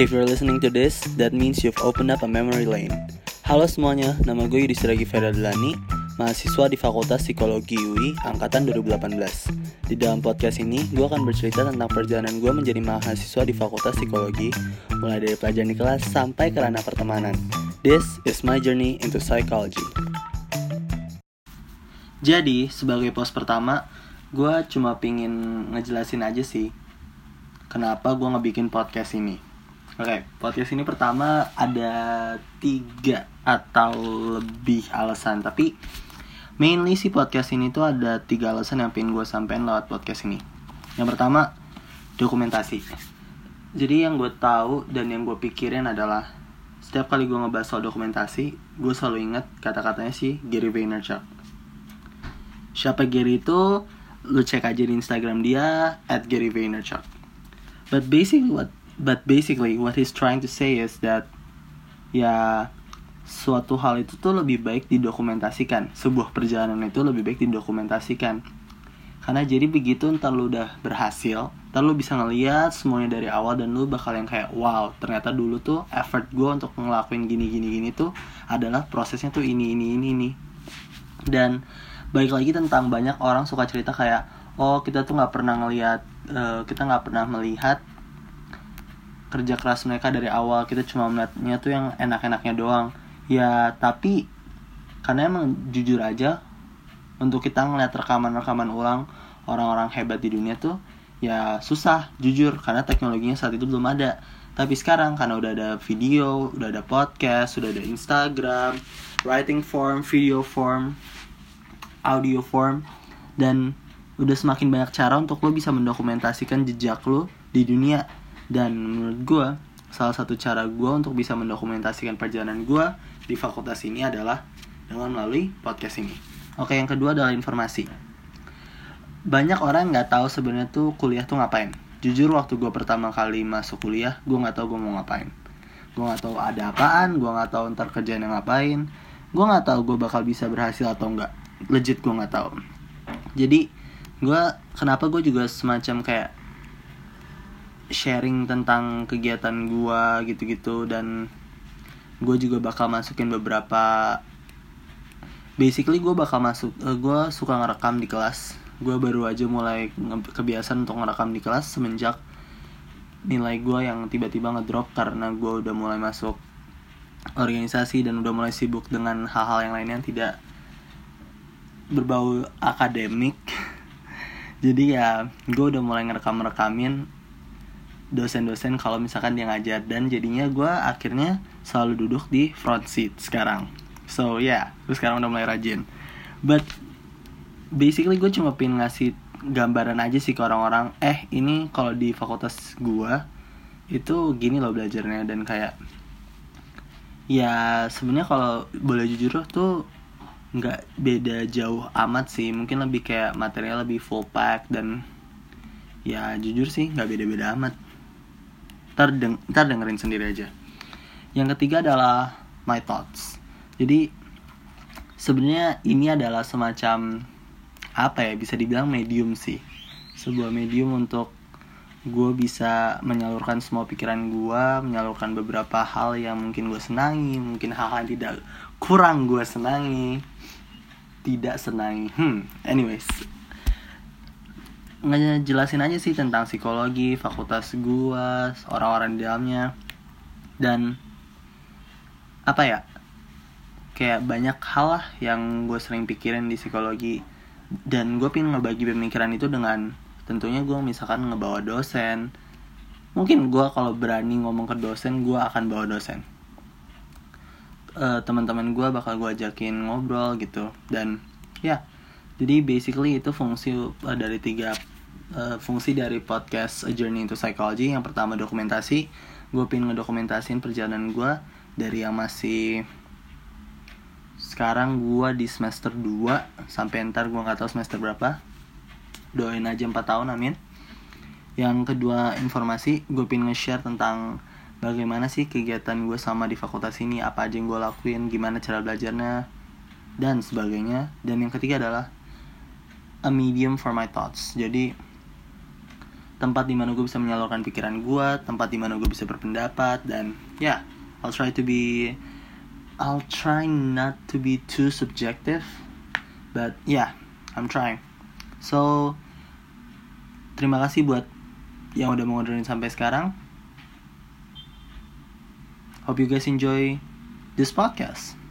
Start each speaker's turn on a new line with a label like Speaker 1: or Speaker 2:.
Speaker 1: If you're listening to this, that means you've opened up a memory lane. Halo semuanya, nama gue Yudhistira Gifera Delani, mahasiswa di Fakultas Psikologi UI Angkatan 2018. Di dalam podcast ini, gue akan bercerita tentang perjalanan gue menjadi mahasiswa di Fakultas Psikologi, mulai dari pelajaran di kelas sampai ke ranah pertemanan. This is my journey into psychology. Jadi, sebagai post pertama, gue cuma pingin ngejelasin aja sih kenapa gue ngebikin podcast ini. Oke, okay, podcast ini pertama ada tiga atau lebih alasan, tapi mainly sih podcast ini tuh ada tiga alasan yang pengen gue sampein lewat podcast ini. Yang pertama, dokumentasi. Jadi yang gue tahu dan yang gue pikirin adalah setiap kali gue ngebahas soal dokumentasi, gue selalu inget kata-katanya sih Gary Vaynerchuk. Siapa Gary itu? Lu cek aja di Instagram dia at Gary Vaynerchuk. But basically what but basically what he's trying to say is that ya suatu hal itu tuh lebih baik didokumentasikan. Sebuah perjalanan itu lebih baik didokumentasikan. Karena jadi begitu ntar lu udah berhasil ntar lu bisa ngeliat semuanya dari awal dan lu bakal yang kayak wow ternyata dulu tuh effort gue untuk ngelakuin gini gini gini tuh adalah prosesnya tuh ini ini ini ini. Dan baik lagi tentang banyak orang suka cerita kayak oh kita tuh nggak pernah ngeliat uh, kita nggak pernah melihat kerja keras mereka dari awal. Kita cuma melihatnya tuh yang enak-enaknya doang. Ya tapi karena emang jujur aja untuk kita ngeliat rekaman-rekaman ulang orang-orang hebat di dunia tuh ya susah jujur. Karena teknologinya saat itu belum ada. Tapi sekarang karena udah ada video udah ada podcast udah ada Instagram writing form video form audio form dan udah semakin banyak cara untuk lo bisa mendokumentasikan jejak lo di dunia dan menurut gue salah satu cara gue untuk bisa mendokumentasikan perjalanan gue di fakultas ini adalah dengan melalui podcast ini. Oke yang kedua adalah informasi. Banyak orang nggak tahu sebenarnya tuh kuliah tuh ngapain. Jujur waktu gue pertama kali masuk kuliah gue nggak tahu gue mau ngapain. Gue nggak tahu ada apaan gue nggak tahu ntar kerjaan yang ngapain. Gue nggak tahu gue bakal bisa berhasil atau enggak legit gue nggak tahu. Jadi gue kenapa gue juga semacam kayak sharing tentang kegiatan gue gitu-gitu dan gue juga bakal masukin beberapa basically gue bakal masuk uh, gue suka ngerekam di kelas. Gue baru aja mulai kebiasaan untuk ngerekam di kelas semenjak nilai gue yang tiba-tiba ngedrop karena gue udah mulai masuk organisasi dan udah mulai sibuk dengan hal-hal yang lainnya yang tidak berbau akademik. Jadi ya gue udah mulai ngerekam rekamin dosen-dosen kalau misalkan dia ngajar. Dan jadinya gue akhirnya selalu duduk di front seat sekarang. So ya yeah, terus sekarang udah mulai rajin. But basically gue cuma pengen ngasih gambaran aja sih ke orang-orang eh ini kalau di fakultas gue itu gini loh belajarnya. Dan kayak ya sebenarnya kalau boleh jujur tuh nggak beda jauh amat sih. Mungkin lebih kayak material lebih full pack dan ya jujur sih nggak beda-beda amat ntar, deng ntar dengerin sendiri aja. Yang ketiga adalah my thoughts. Jadi sebenarnya ini adalah semacam apa ya bisa dibilang medium sih. Sebuah medium untuk gue bisa menyalurkan semua pikiran gue menyalurkan beberapa hal yang mungkin gue senangi mungkin hal-hal yang tidak kurang gue senangi tidak senangi. Hmm anyways ngejelasin aja sih tentang psikologi fakultas gua orang-orang di dalamnya. Dan apa ya kayak banyak hal lah yang gue sering pikirin di psikologi. Dan gue pengen ngebagi pemikiran itu dengan tentunya gue misalkan ngebawa dosen. Mungkin gue kalau berani ngomong ke dosen gue akan bawa dosen. Uh, teman-teman gue bakal gue ajakin ngobrol gitu. Dan ya yeah, jadi basically itu fungsi uh, dari tiga uh, fungsi dari podcast A Journey into Psychology yang pertama dokumentasi gue pengen ngedokumentasin perjalanan gue dari yang masih sekarang gue di semester 2 sampai ntar gue nggak tahu semester berapa. Doain aja 4 tahun amin. Yang kedua informasi gue pengen nge-share tentang bagaimana sih kegiatan gue sama di fakultas ini apa aja yang gue lakuin gimana cara belajarnya dan sebagainya. Dan yang ketiga adalah a medium for my thoughts. Jadi tempat di mana gue bisa menyalurkan pikiran gue tempat di mana gue bisa berpendapat dan ya yeah, I'll try to be I'll try not to be too subjective but yeah I'm trying. So terima kasih buat yang udah mau dengerin sampai sekarang. Hope you guys enjoy this podcast